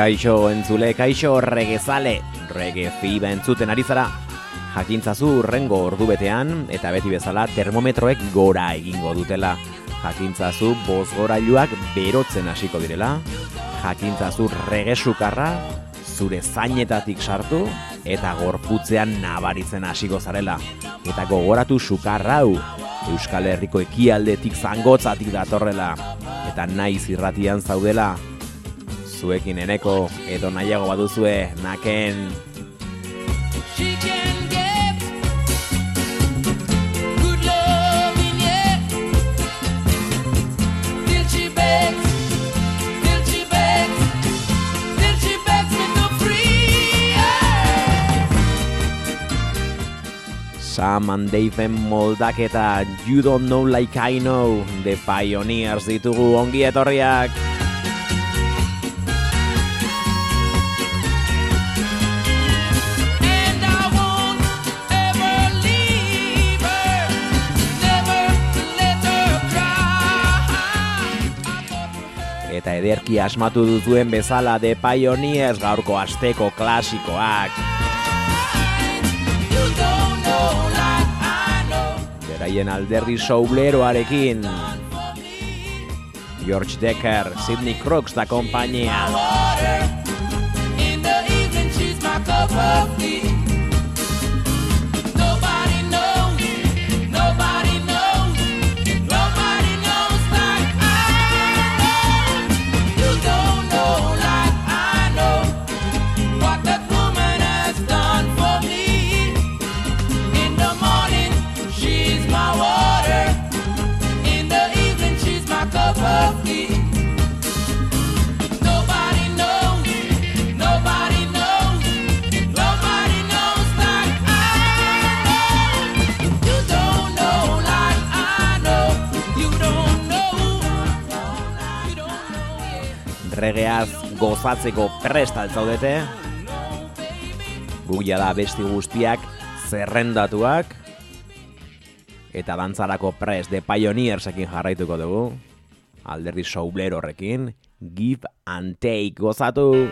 Kaixo entzule, kaixo regezale, rege fiba entzuten ari zara. Jakintzazu rengo ordu betean, eta beti bezala termometroek gora egingo dutela. Jakintzazu bozgorailuak berotzen hasiko direla. Jakintzazu rege sukarra, zure zainetatik sartu, eta gorputzean nabaritzen hasiko zarela. Eta gogoratu sukarra hau, Euskal Herriko ekialdetik zangotzatik datorrela. Eta naiz irratian zaudela, zuekin eneko edo nahiago baduzue naken. Sam and Daven moldaketa You Don't Know Like I Know. The Pioneers ditugu ongi etorriak eta ederki asmatu duzuen bezala de Pioneers gaurko asteko klasikoak. Beraien alderri soubleroarekin George Decker, Sidney Crooks da kompainia. Gozatzeko presta zaudete. Guk da besti guztiak zerrendatuak. Eta dantzarako prest de Pioneersekin jarraituko dugu. Alderdi soubler horrekin. Give and take gozatu!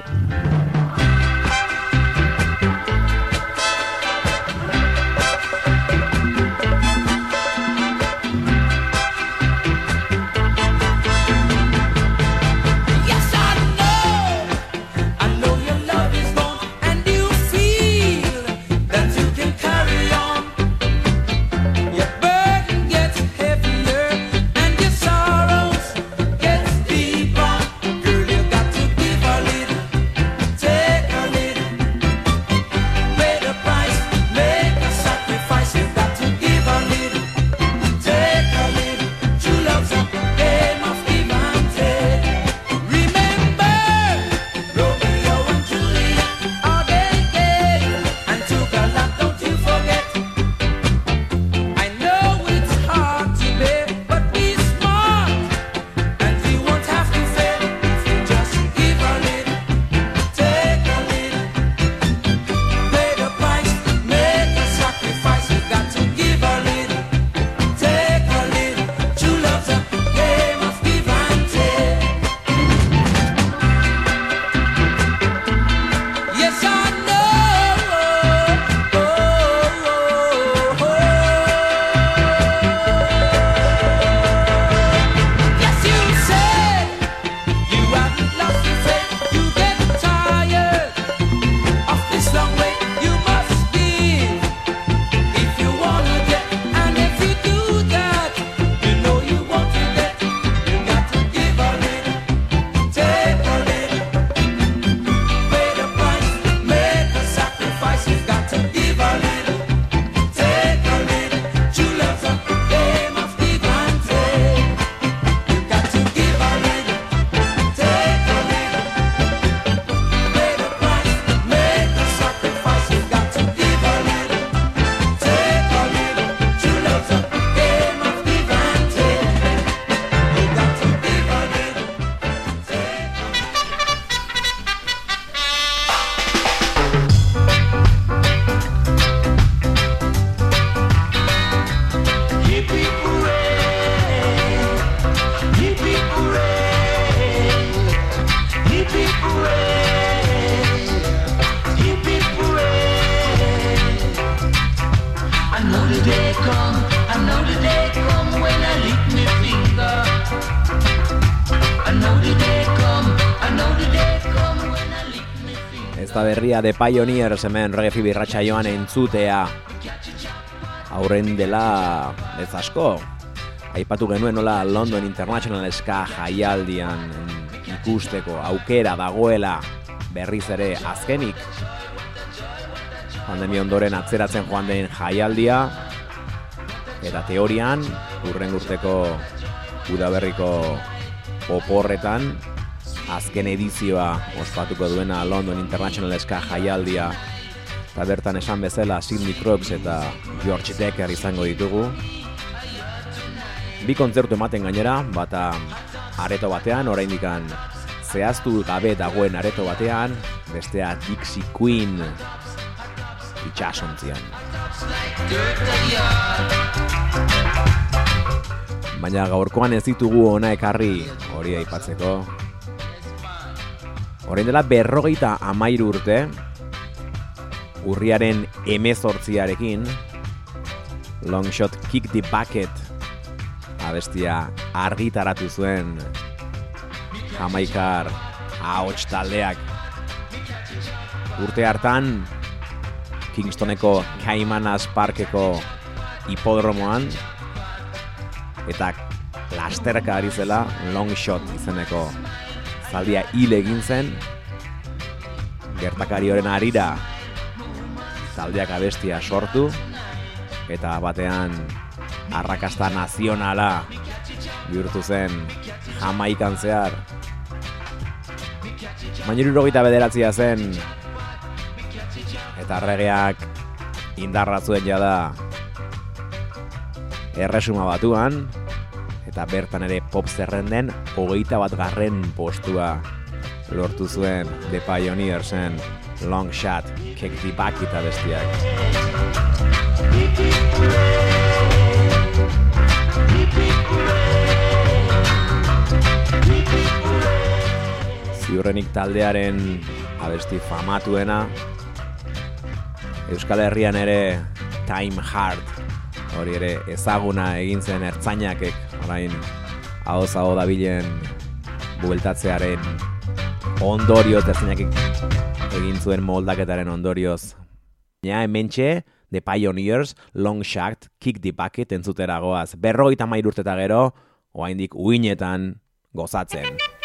Berria de Pioneers hemen reggae birratxa joan entzutea. Aurren dela ez asko. Aipatu genuen nola London International Ska jaialdian ikusteko aukera dagoela berriz ere azkenik. Pandemi ondoren atzeratzen joan den jaialdia eta teorian urren urteko udaberriko oporretan azken edizioa ospatuko duena London International Ska jaialdia. Eta bertan esan bezala Sidney Crooks eta George Decker izango ditugu. Bi kontzertu ematen gainera bata areto batean oraindikan zehaztu gabe dagoen areto batean bestea Dixie Queen itxasontzian Baina gaurkoan ez ditugu ona ekarri hori aipatzeko Horein dela berrogeita amairu urte, urriaren emezortziarekin, Longshot Kick the Bucket abestia argitaratu zuen Jamaikar ahots taldeak. Urte hartan, Kingstoneko Caymanas Parkeko hipodromoan, eta lasterka ari zela Longshot izeneko zaldia hil egin zen. Gertakari horren arira taldeak abestia sortu eta batean arrakasta nazionala bihurtu zen jamaikan zehar. Mainuru rogita bederatzia zen eta regeak indarra zuen jada erresuma batuan eta bertan ere pop zerrenden hogeita bat garren postua lortu zuen The Pioneersen Long Shot, Kick the Bucket abestiak. Ziurrenik taldearen abesti famatuena Euskal Herrian ere Time Hard hori ere ezaguna egin zen ertzainakek orain hau zago dabilen bueltatzearen ondorio eta egin zuen moldaketaren ondorioz. Ja, hementxe, The Pioneers, Long Shot, Kick the Bucket entzutera goaz. Berroita mairurteta gero, oaindik uinetan gozatzen.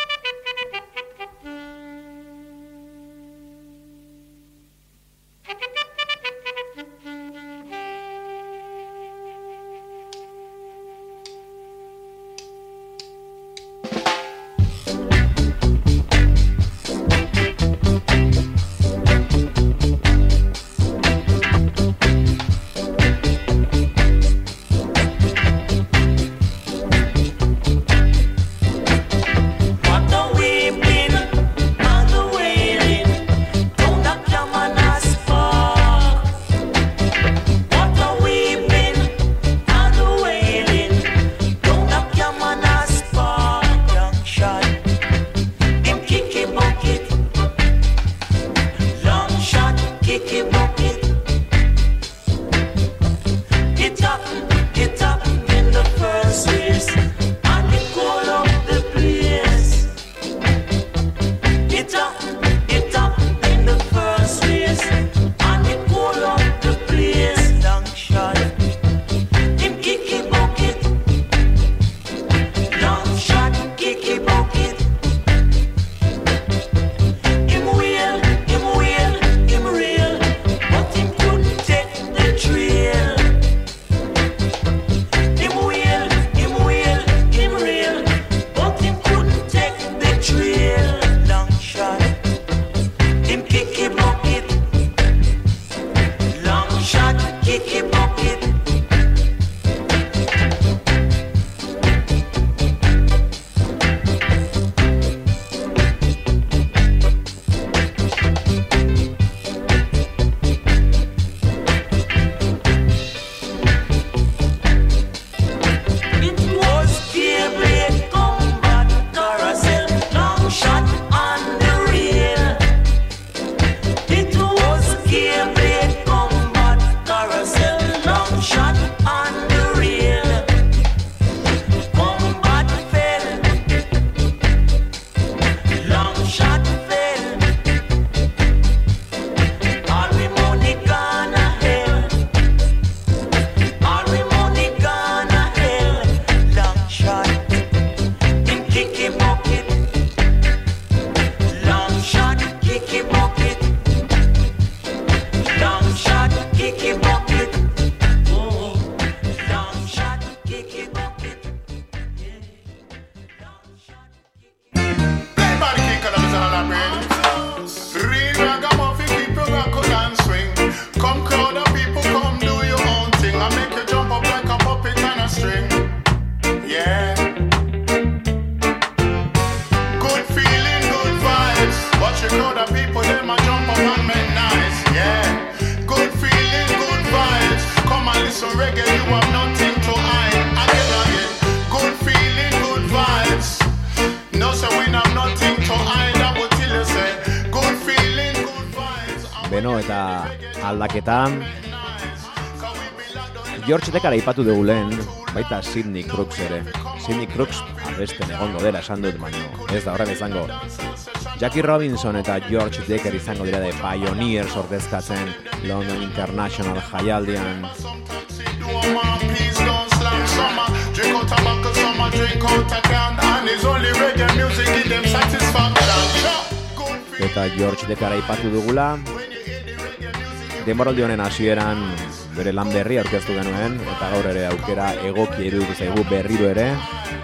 George Dekara ipatu dugu lehen, baita Sidney Crooks ere. Sidney Crooks abesten egongo dela esan dut baino, ez da horren izango. Jackie Robinson eta George Decker izango dira de Pioneers ordezkatzen London International jaialdian. Eta George Dekara ipatu dugula. Denboraldi honen hasieran bere lan berri aurkeztu genuen eta gaur ere aukera egoki iruditu zaigu berriro ere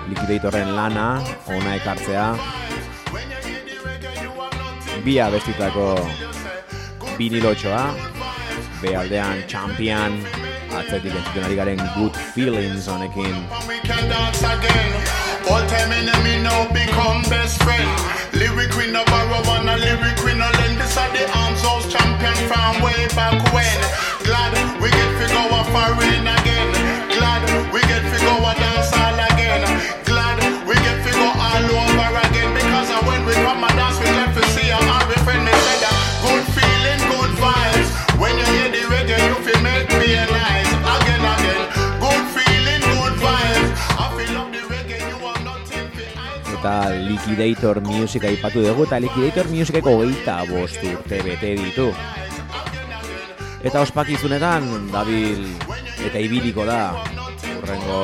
liquidatorren lana ona ekartzea. Bia bestitako vinilotxoa be aldean champion atzetik entzuten ari garen good feelings honekin. All time me now become best friend. Lyric queen of borrow and a lyric queen of This are the arms house champion from way back when. Glad we get to go a foreign again. Glad we get to go a dance Eta Liquidator Music aipatu dugu eta Liquidator Musiceko geita bost urte bete ditu. Eta ospakizunetan dabil eta ibiliko da urrengo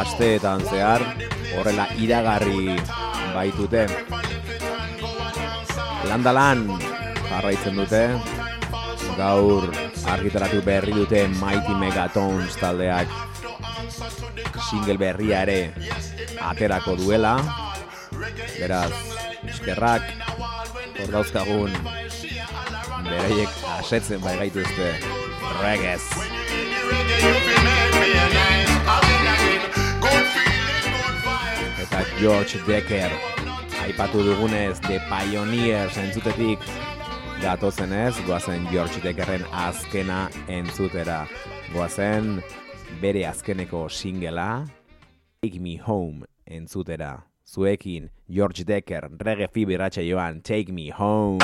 asteetan zehar horrela iragarri baitute. Landalan jarraitzen dute gaur argitaratu berri dute Mighty Megatons taldeak single berria ere aterako duela beraz eskerrak hor dauzkagun beraiek asetzen bai gaituzte regez eta George Decker aipatu dugunez The Pioneers entzutetik gatozenez goazen George Deckerren azkena entzutera. Goazen bere azkeneko singela Take Me Home entzutera zuekin George Decker reggae fibirratxa joan Take Me Home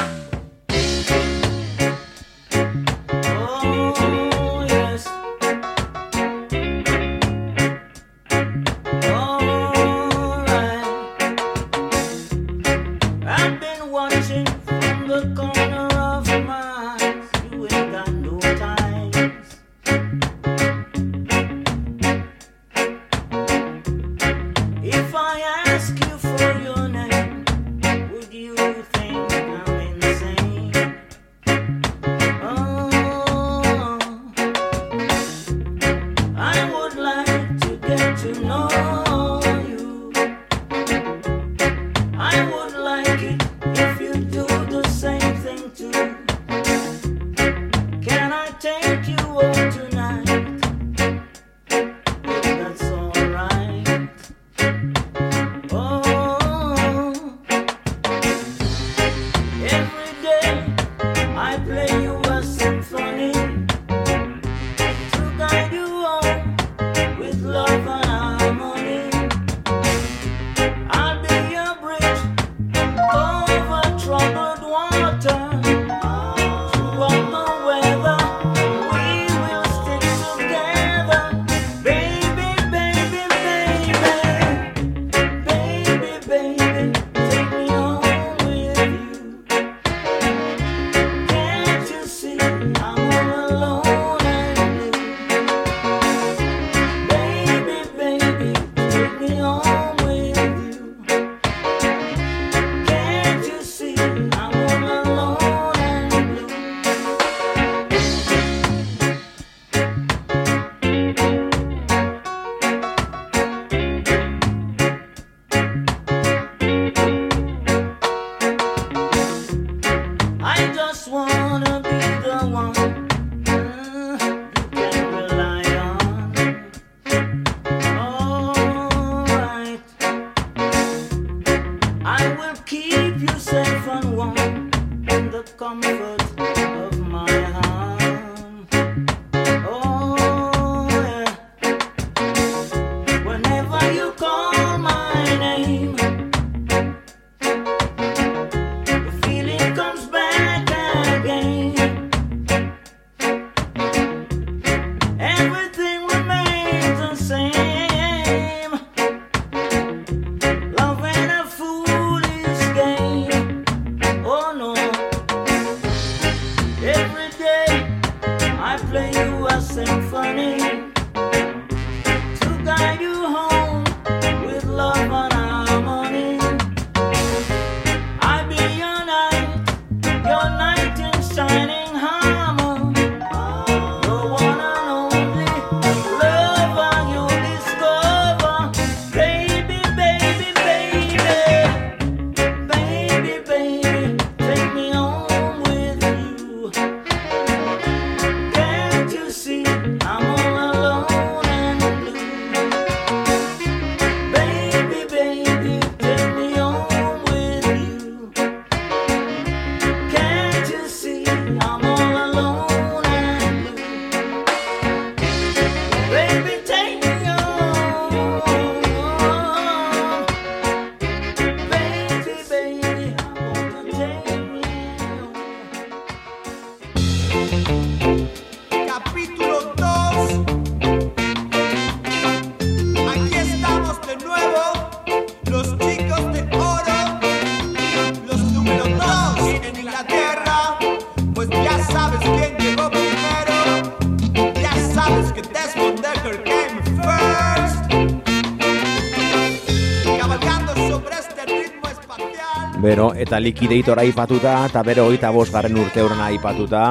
likideitora aipatuta, eta bero hogeita bosgarren urte horren aipatuta.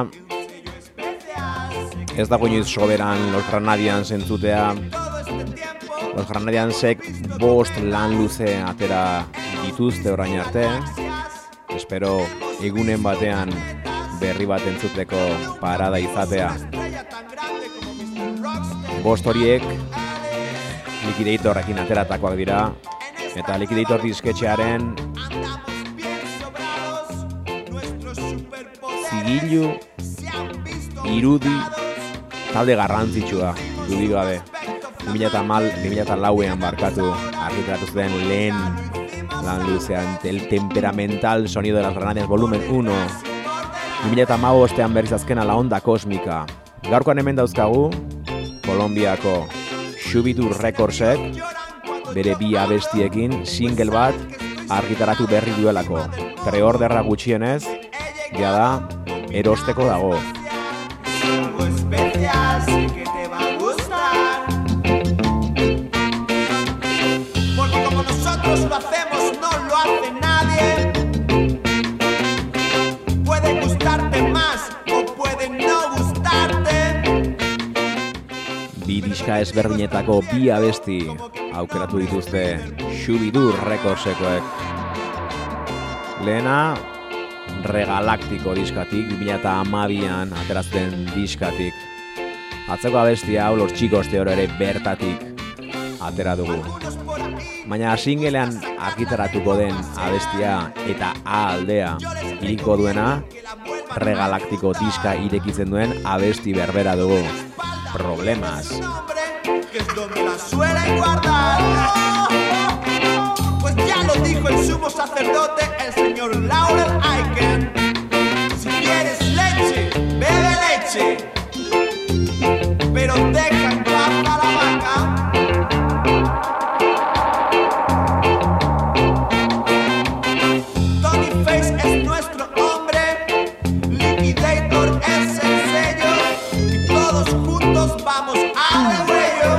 Ez dago inoiz soberan Los Granadians entzutea. Los Granadiansek bost lan luze atera dituzte orain arte. Espero egunen batean berri bat entzuteko parada izatea. Bost horiek Liquidatorrekin ateratakoak dira eta Liquidator disketxearen zigilu irudi talde garrantzitsua dudik gabe. 2004 an barkatu argitaratu zuen lehen lan luzean el temperamental sonido de las granadas volumen 1 2008 ostean berriz azkena la onda kosmika gaurkoan hemen dauzkagu Kolombiako Shubidu Recordsek bere bi abestiekin single bat argitaratu berri duelako. Preorderra gutxienez, ja da, erosteko dago. Porque. Bi diska ezberdinetako bi abesti aukeratu dituzte Shubidu Recordsekoek. Lehena, Regalaktiko diskatik, 2012an aterazten diskatik. Atzeko abestia hau los txikos teoro ere bertatik atera dugu. Baina singlean argitaratuko den abestia eta A aldea iriko duena Regalaktiko diska irekitzen duen abesti berbera dugu. Problemas. Pues ya lo dijo el sumo sacerdote, el señor Laurel leche. Pero deja en paz a la vaca. Tony Face es nuestro hombre, Liquidator es el sello y todos juntos vamos cuello.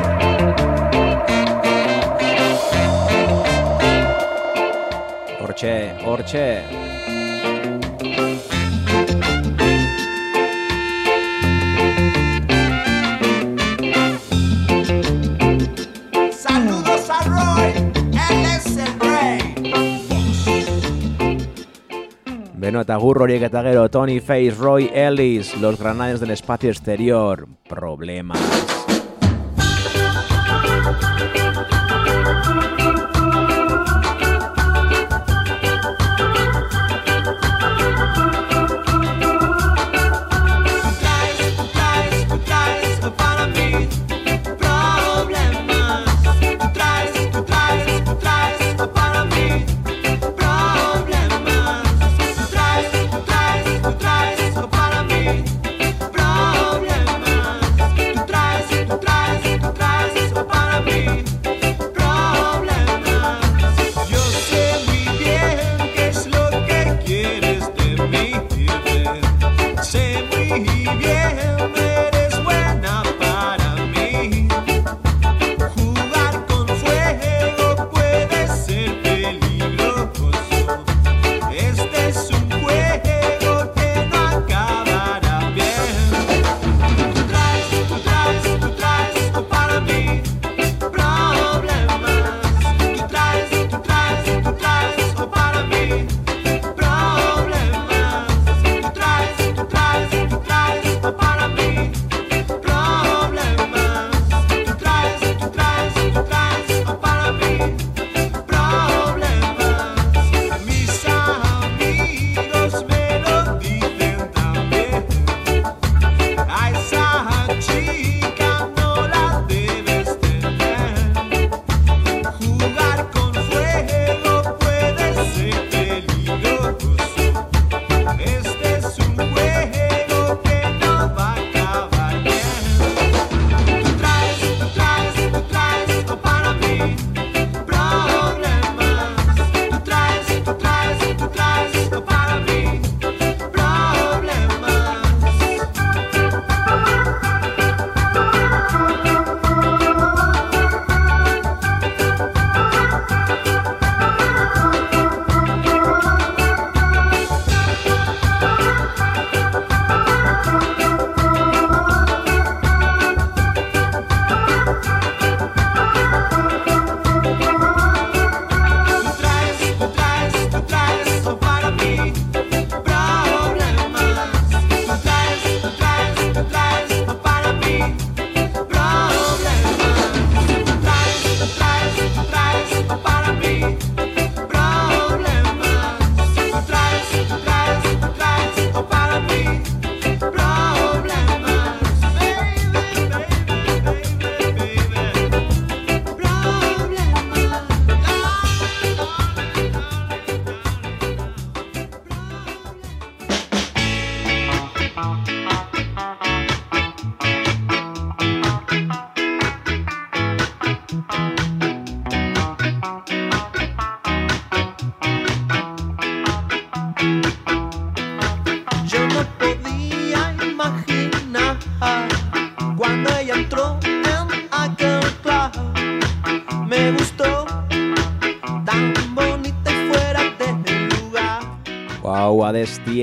Hortxe, hortxe. Beno eta gur horiek eta gero Tony Face, Roy Ellis, Los Granades del Espacio Exterior, Problemas.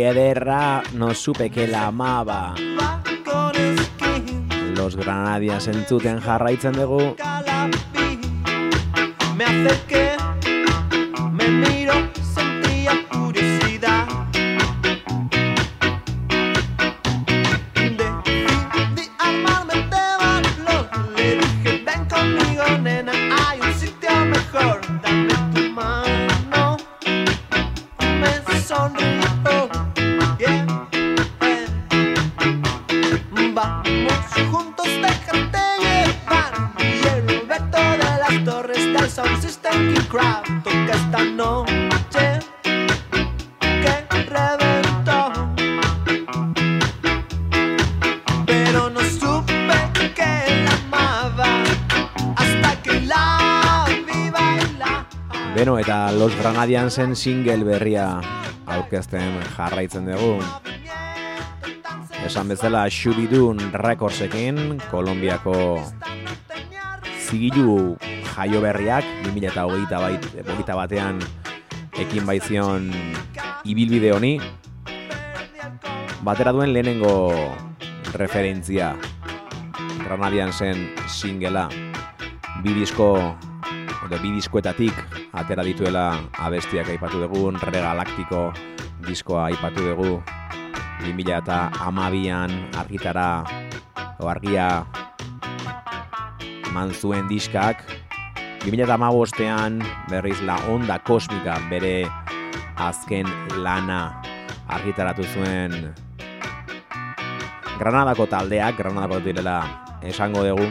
Ederra, no supe que la amaba. Los granadias entzuten jarraitzen dugu. Me acerqué, me Granadiansen single berria aurkezten jarraitzen dugu. Esan bezala Shubidun Recordsekin, Kolombiako zigilu jaio berriak 2008 batean ekin baizion ibilbide honi. Batera duen lehenengo referentzia. Granadian zen singela. Bidizko edo bidizkoetatik atera dituela abestiak aipatu dugu regalaktiko diskoa aipatu dugu 2008an argitara o argia eman zuen diskak. 2008an berriz la onda kosmika bere azken lana argitaratu zuen. Granadako taldeak, Granadako direla esango dugu.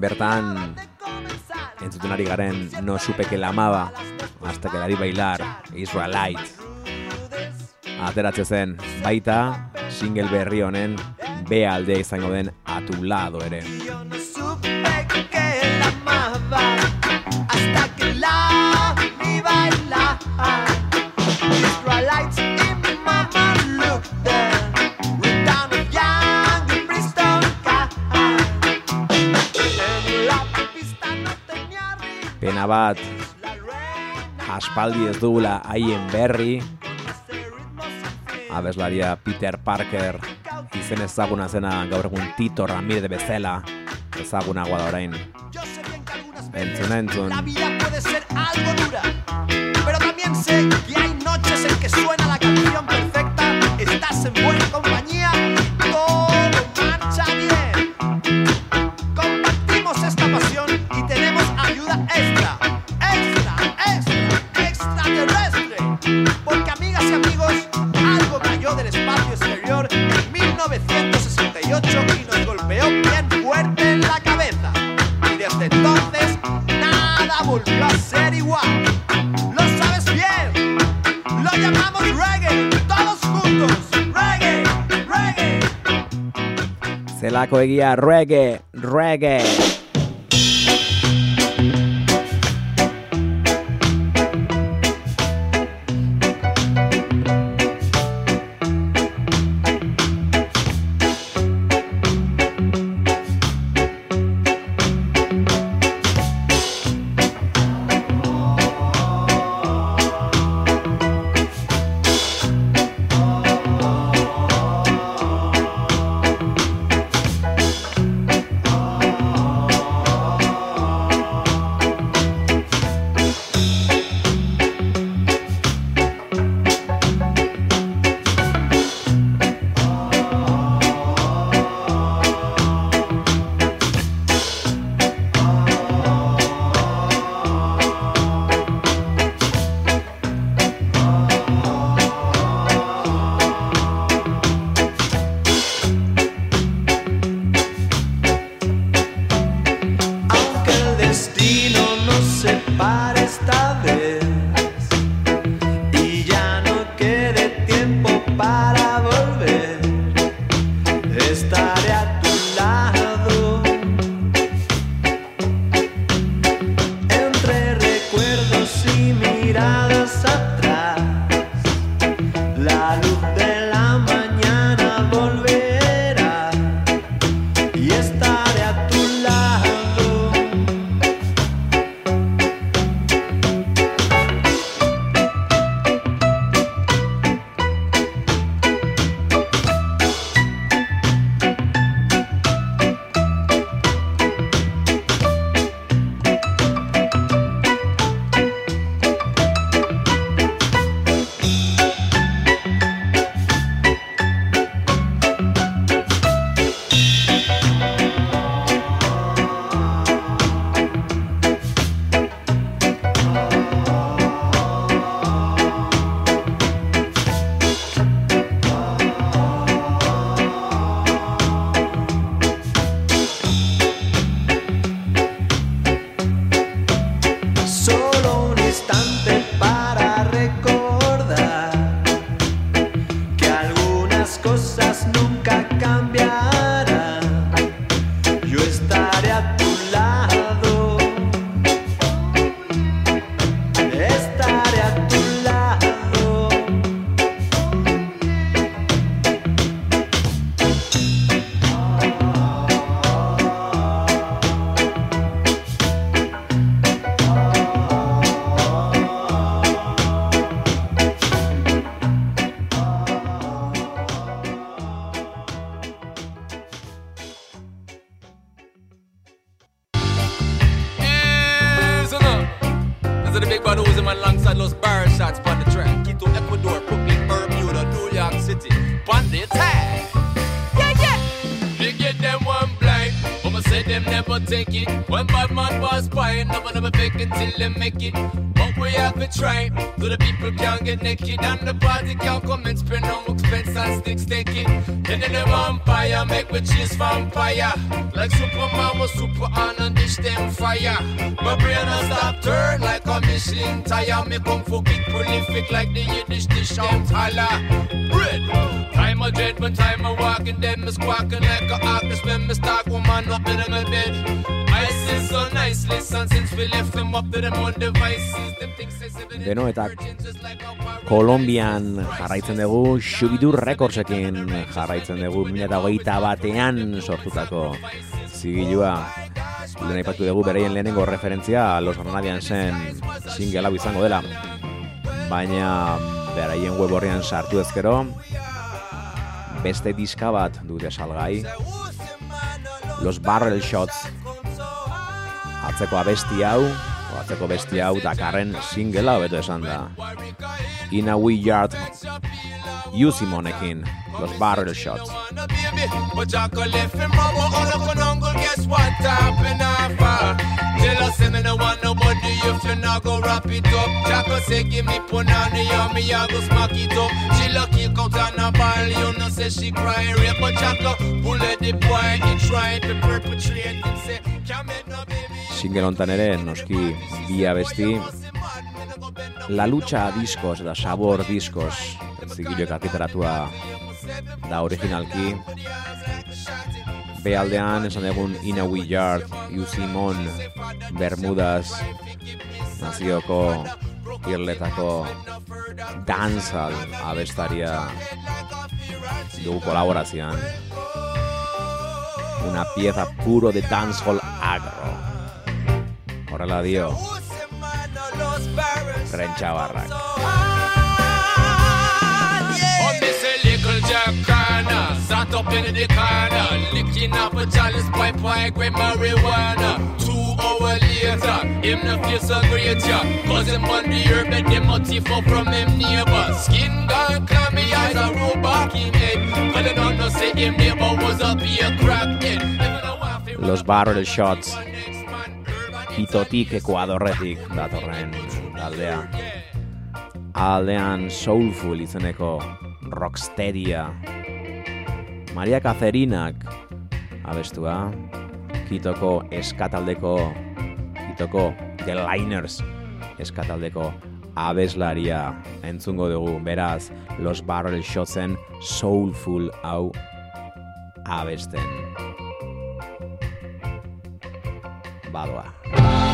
Bertan entzuten ari garen no supeke la amaba hasta que dari bailar Israelite. Ateratzen zen baita single berri honen B aldea izango den atulado ere Pena bat aspaldi ez dugula haien berri. Abeslaria Peter Parker. Izen ezaguna zena gaur egun Tito Ramirez bezala. Ezagunagoa da orain. Entzun entzun. La vida puede ser algo dura pero también sé que hay noches en que suena la canción perfecta. Estás en buena compañía zelako egia reggae, reggae. Take it. When bad man was buying, never never fake it till they make it. But we have to try. So the people can't get naked. And the party can't come and spend no expense and sticks take it. Then the vampire make we chase vampire. Like Superman was super on and dish them fire. My brain a stop turn like a Michelin tire. Me come for big prolific like the Yiddish dish out holla. Bread. Time of dread when time of walking dead. Me squawking like a artist when me start woman up in my bed. I sit so nicely, son, since we left them up to them own devices. Them things they say that Beno, eta a. Kolombian jarraitzen dugu, Shubidur Recordsekin jarraitzen dugu, eta hogeita batean sortutako zigilua. Lehen aipatu dugu bereien lehenengo referentzia Los Granadian zen single izango dela. Baina beraien web horrian sartu ezkero, beste diska bat dute salgai. Los Barrel Shots atzeko abesti hau, atzeko besti hau dakarren singlea hobeto esan da. In a Wee Yard Yusimonekin, Los Barrel Shots. wanna baby, but Jacko left him rubber on up on. Guess what happened after? Tell us him no want nobody if you not go wrap it up. Jacko say give me punani and me I go smack it up. She lucky out on a ball, you know say she cry rape, but Jacko pull at the boy he try to perpetrate and say can't make no. Single hontan ere, noski bi abesti, La Lucha Diskos eta Sabor Diskos zigiloek argitaratua da originalki. Bealdean esan egun In a Wee Yard, You Simon, Bermudas, nazioko irletako danzal abestaria dugu kolaborazioan. Una pieza puro de dancehall agro. Horrela dio, Rentxa Barrak. Miss a little Jack Corner, sat up in the corner, licking up a chalice pipe, pipe with marijuana. Two hours later, him so great, yeah. Cause him on the herb and them a thief from him neighbor. Skin gone clammy as a robot in head. Cause they don't know say him neighbor was a be a crackhead. Never know what fi Los Barrel Shots, next man, urban Quitotik Ekuadorretik datorren taldea. Aldean Soulful izeneko Rocksteadia. Maria Cacerinak abestua, Kitoko eskataldeko, Kitoko The Liners eskataldeko abeslaria entzungo dugu, beraz, Los Barrel Shotsen Soulful hau abesten. Badoa. Bye.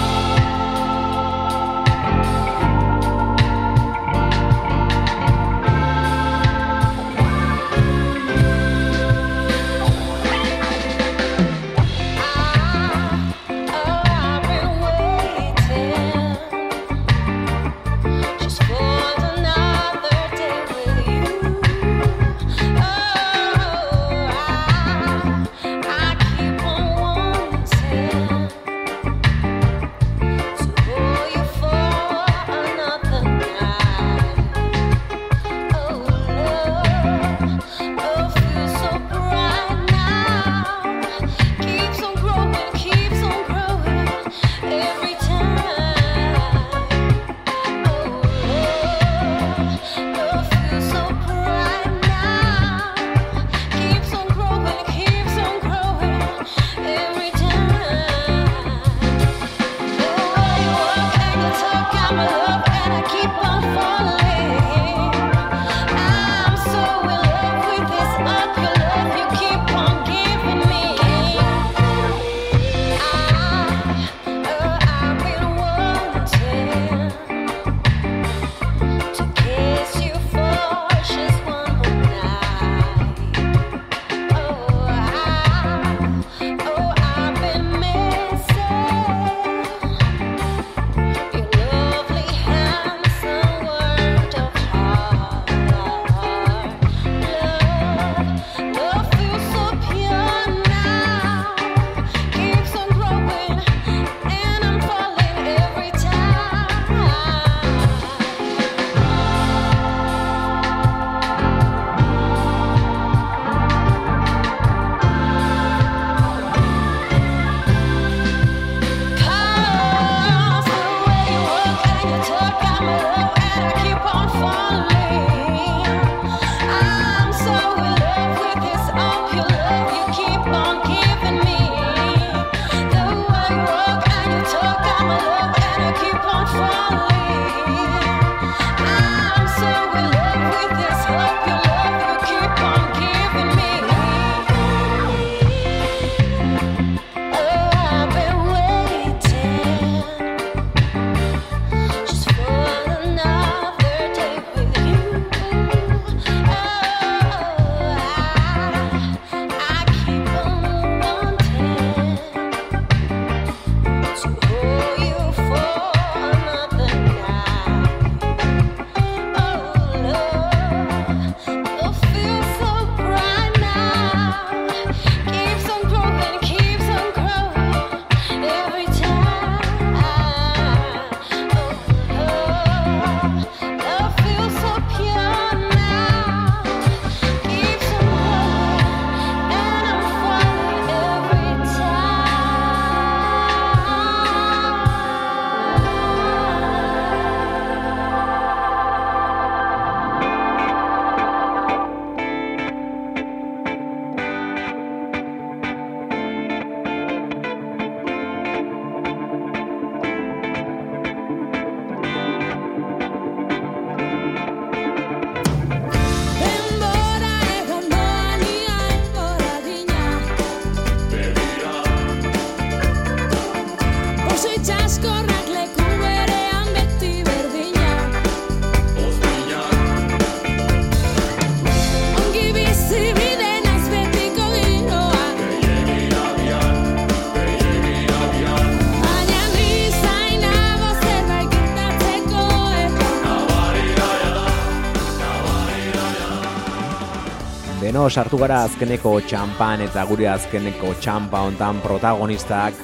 Sartu gara azkeneko txampan eta gure azkeneko txampa hontan protagonistak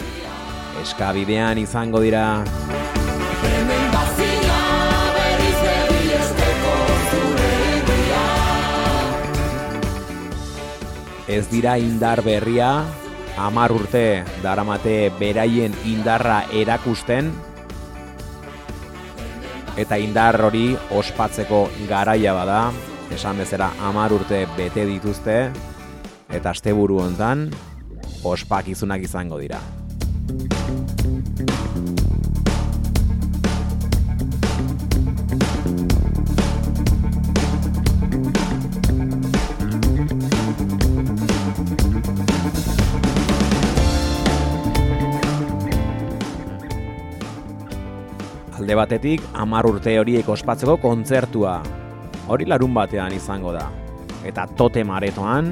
eskabidean izango dira. Ez dira indar berria, amar urte daramate beraien indarra erakusten, eta indar hori ospatzeko garaia bada, esan bezala amar urte bete dituzte, eta asteburu hontan ospakizunak izango dira. Alde batetik, amar urte horiek ospatzeko kontzertua. Hori larun batean izango da. Eta tote maretoan,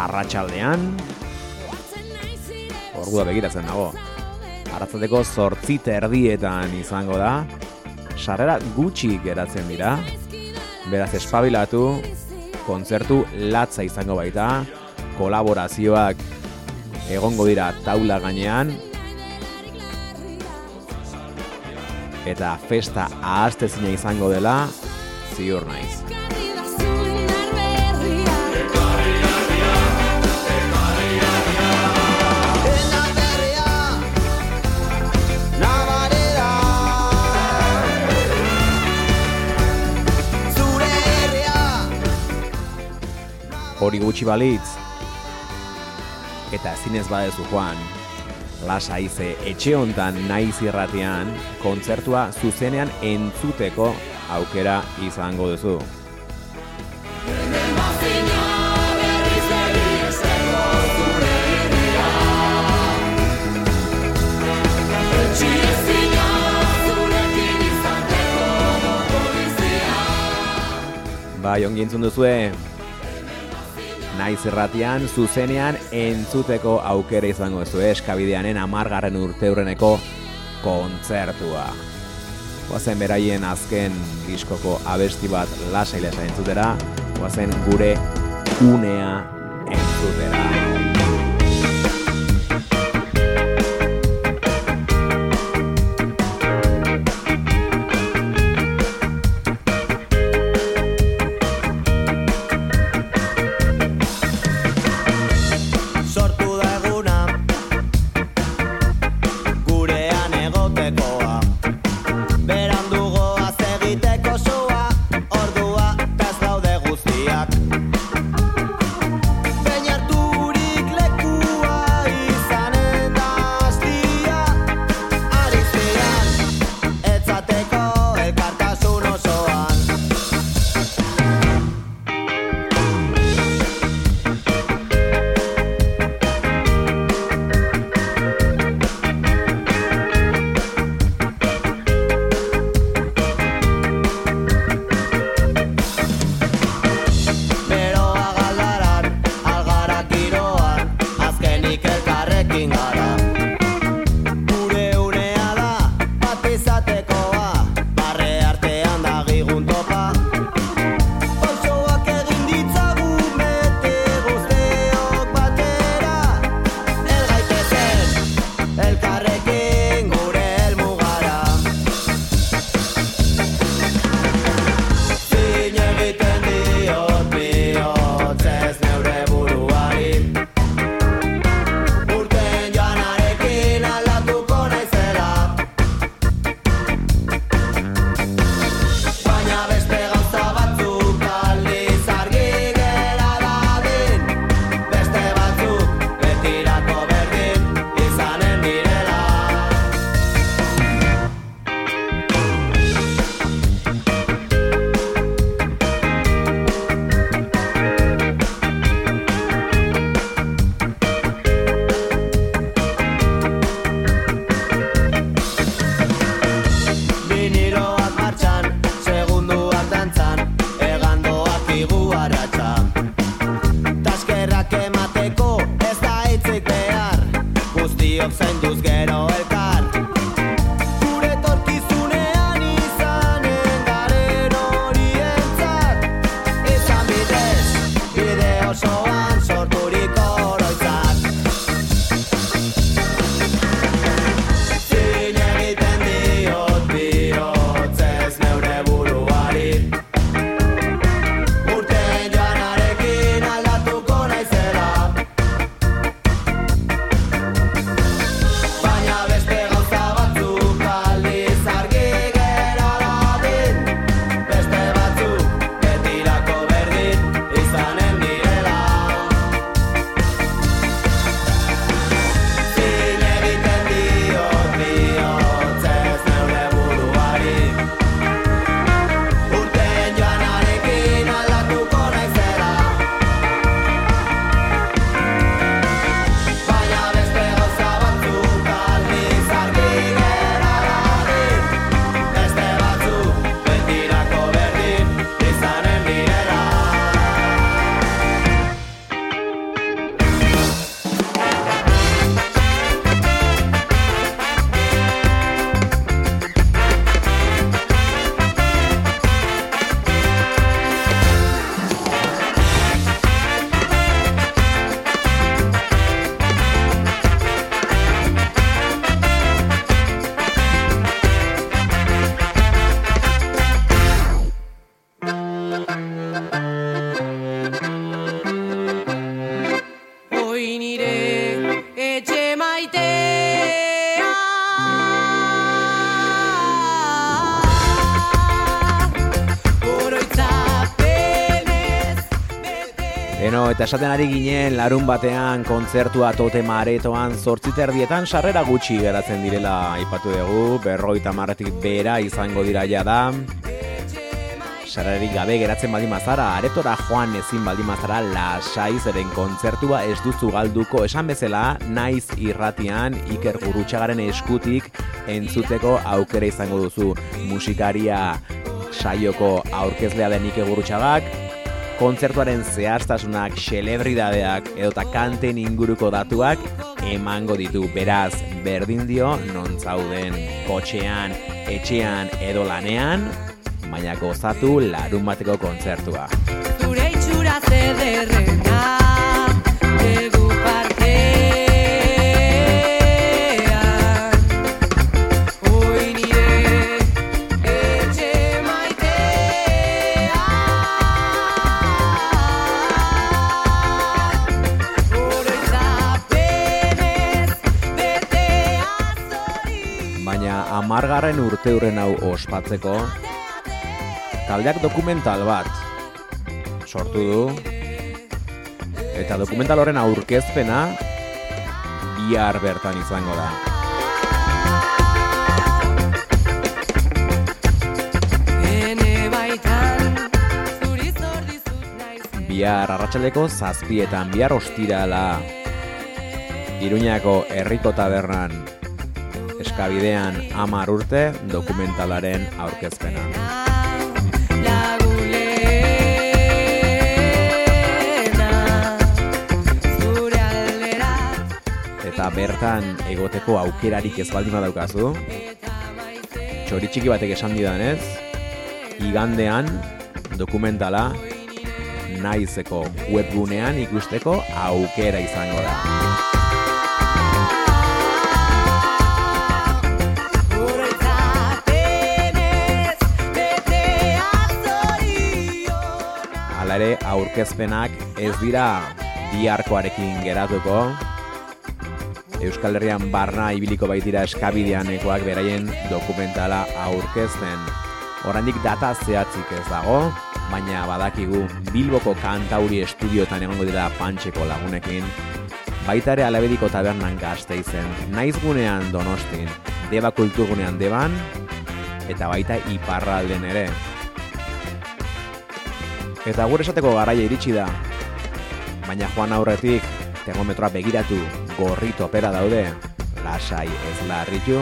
arratsaldean, ordua begiratzen dago. Arratzateko zortzi erdietan izango da. Sarrera gutxi geratzen dira. Beraz espabilatu, kontzertu latza izango baita, kolaborazioak egongo dira taula gainean, eta festa ahaztezina izango dela, ziur naiz. Hori gutxi balitz, eta ezinez badezu joan, lasai ze etxe hontan naiz irratean, kontzertua zuzenean entzuteko aukera izango duzu. Bai, ongi entzun duzue, naiz irratian, zuzenean entzuteko aukera izango duzu eskabideanen amargarren urte hurreneko kontzertua. Guazen beraien azken diskoko abesti bat lasai lasai entzutera, guazen gure unea entzutera. offend you. Beno, eta esaten ari ginen larun batean kontzertua tote maretoan zortziterdietan sarrera gutxi geratzen direla aipatu dugu, berroita marretik bera izango dira ja da. Gabe geratzen baldin mazara, aretora joan ezin baldin mazara lasai zeren kontzertua ez duzu galduko. Esan bezala, naiz irratian Iker Gurutxagaren eskutik entzuteko aukera izango duzu musikaria saioko aurkezlea den Iker Gurutxagak, kontzertuaren zehaztasunak, celebridadeak edota kanten inguruko datuak emango ditu beraz berdin dio non zauden kotxean, etxean edo lanean, baina gozatu larun bateko kontzertua. Zure itxura zederrena amargarren urte hurren hau ospatzeko, taldeak dokumental bat sortu du, eta dokumental horren aurkezpena bihar bertan izango da. Bihar arratsaldeko zazpietan, bihar ostirala, Iruñako herriko tabernan, eskabidean amar urte dokumentalaren aurkezpena. Eta bertan egoteko aukerarik ez baldin badaukazu, txori txiki batek esan didanez, igandean dokumentala naizeko webgunean ikusteko aukera izango da. Ere, aurkezpenak ez dira biharkoarekin geratuko. Euskal Herrian barna ibiliko baitira eskabideanekoak beraien dokumentala aurkezten. Oraindik data zehatzik ez dago, baina badakigu Bilboko kantauri estudiotan egongo dira pantxeko lagunekin. Baita ere alabediko tabernan gazteizen, naiz gunean donostin, deba kulturgunean deban, eta baita iparralden ere. Eta gure esateko garaia iritsi da. Baina joan aurretik, termometroa begiratu, gorrito pera daude. Lasai ez larritu,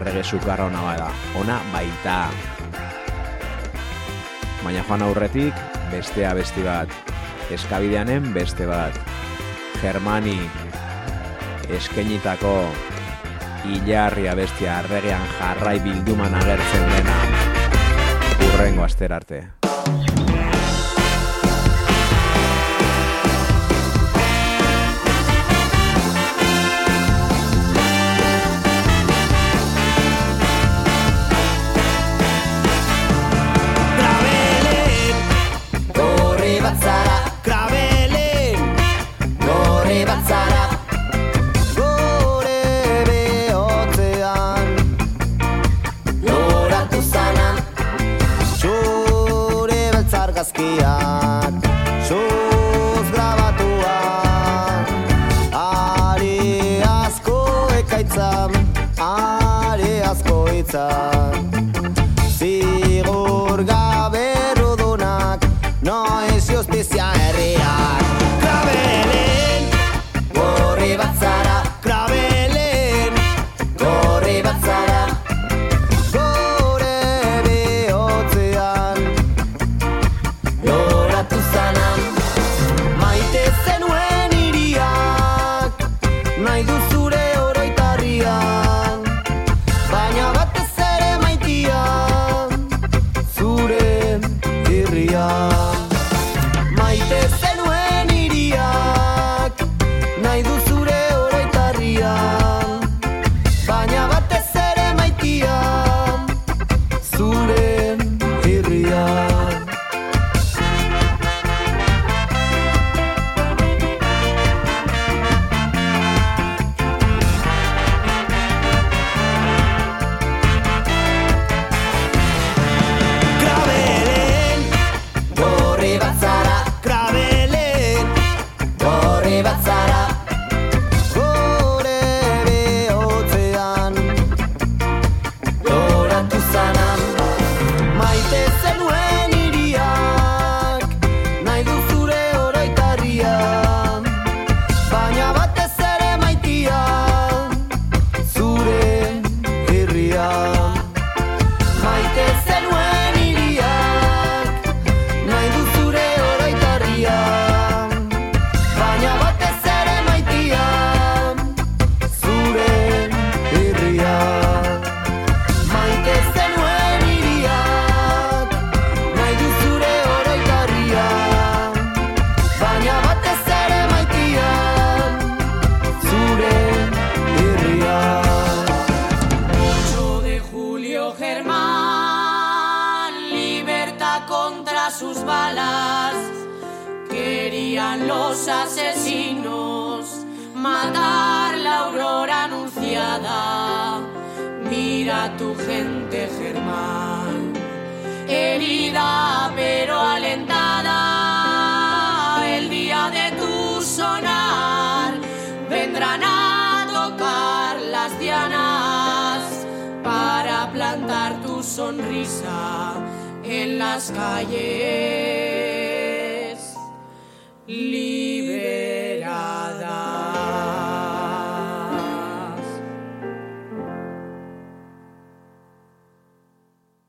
rege sukarra ona bada. Ona baita. Baina joan aurretik, bestea besti bat. Eskabideanen beste bat. Germani, eskenitako hilarria bestia arregean jarrai bilduman agertzen dena. Urrengo aster arte.